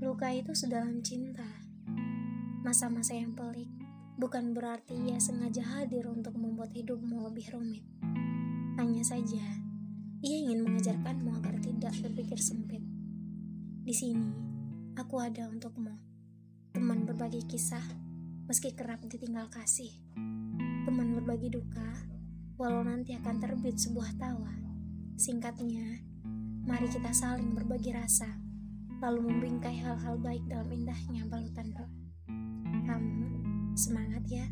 Duka itu sedalam cinta. Masa-masa yang pelik bukan berarti ia sengaja hadir untuk membuat hidupmu lebih rumit. Hanya saja, ia ingin mengajarkanmu agar tidak berpikir sempit. Di sini, aku ada untukmu. Teman berbagi kisah, meski kerap ditinggal kasih. Teman berbagi duka, walau nanti akan terbit sebuah tawa. Singkatnya, mari kita saling berbagi rasa lalu membingkai hal-hal baik dalam indahnya balutan doa. Kamu semangat ya!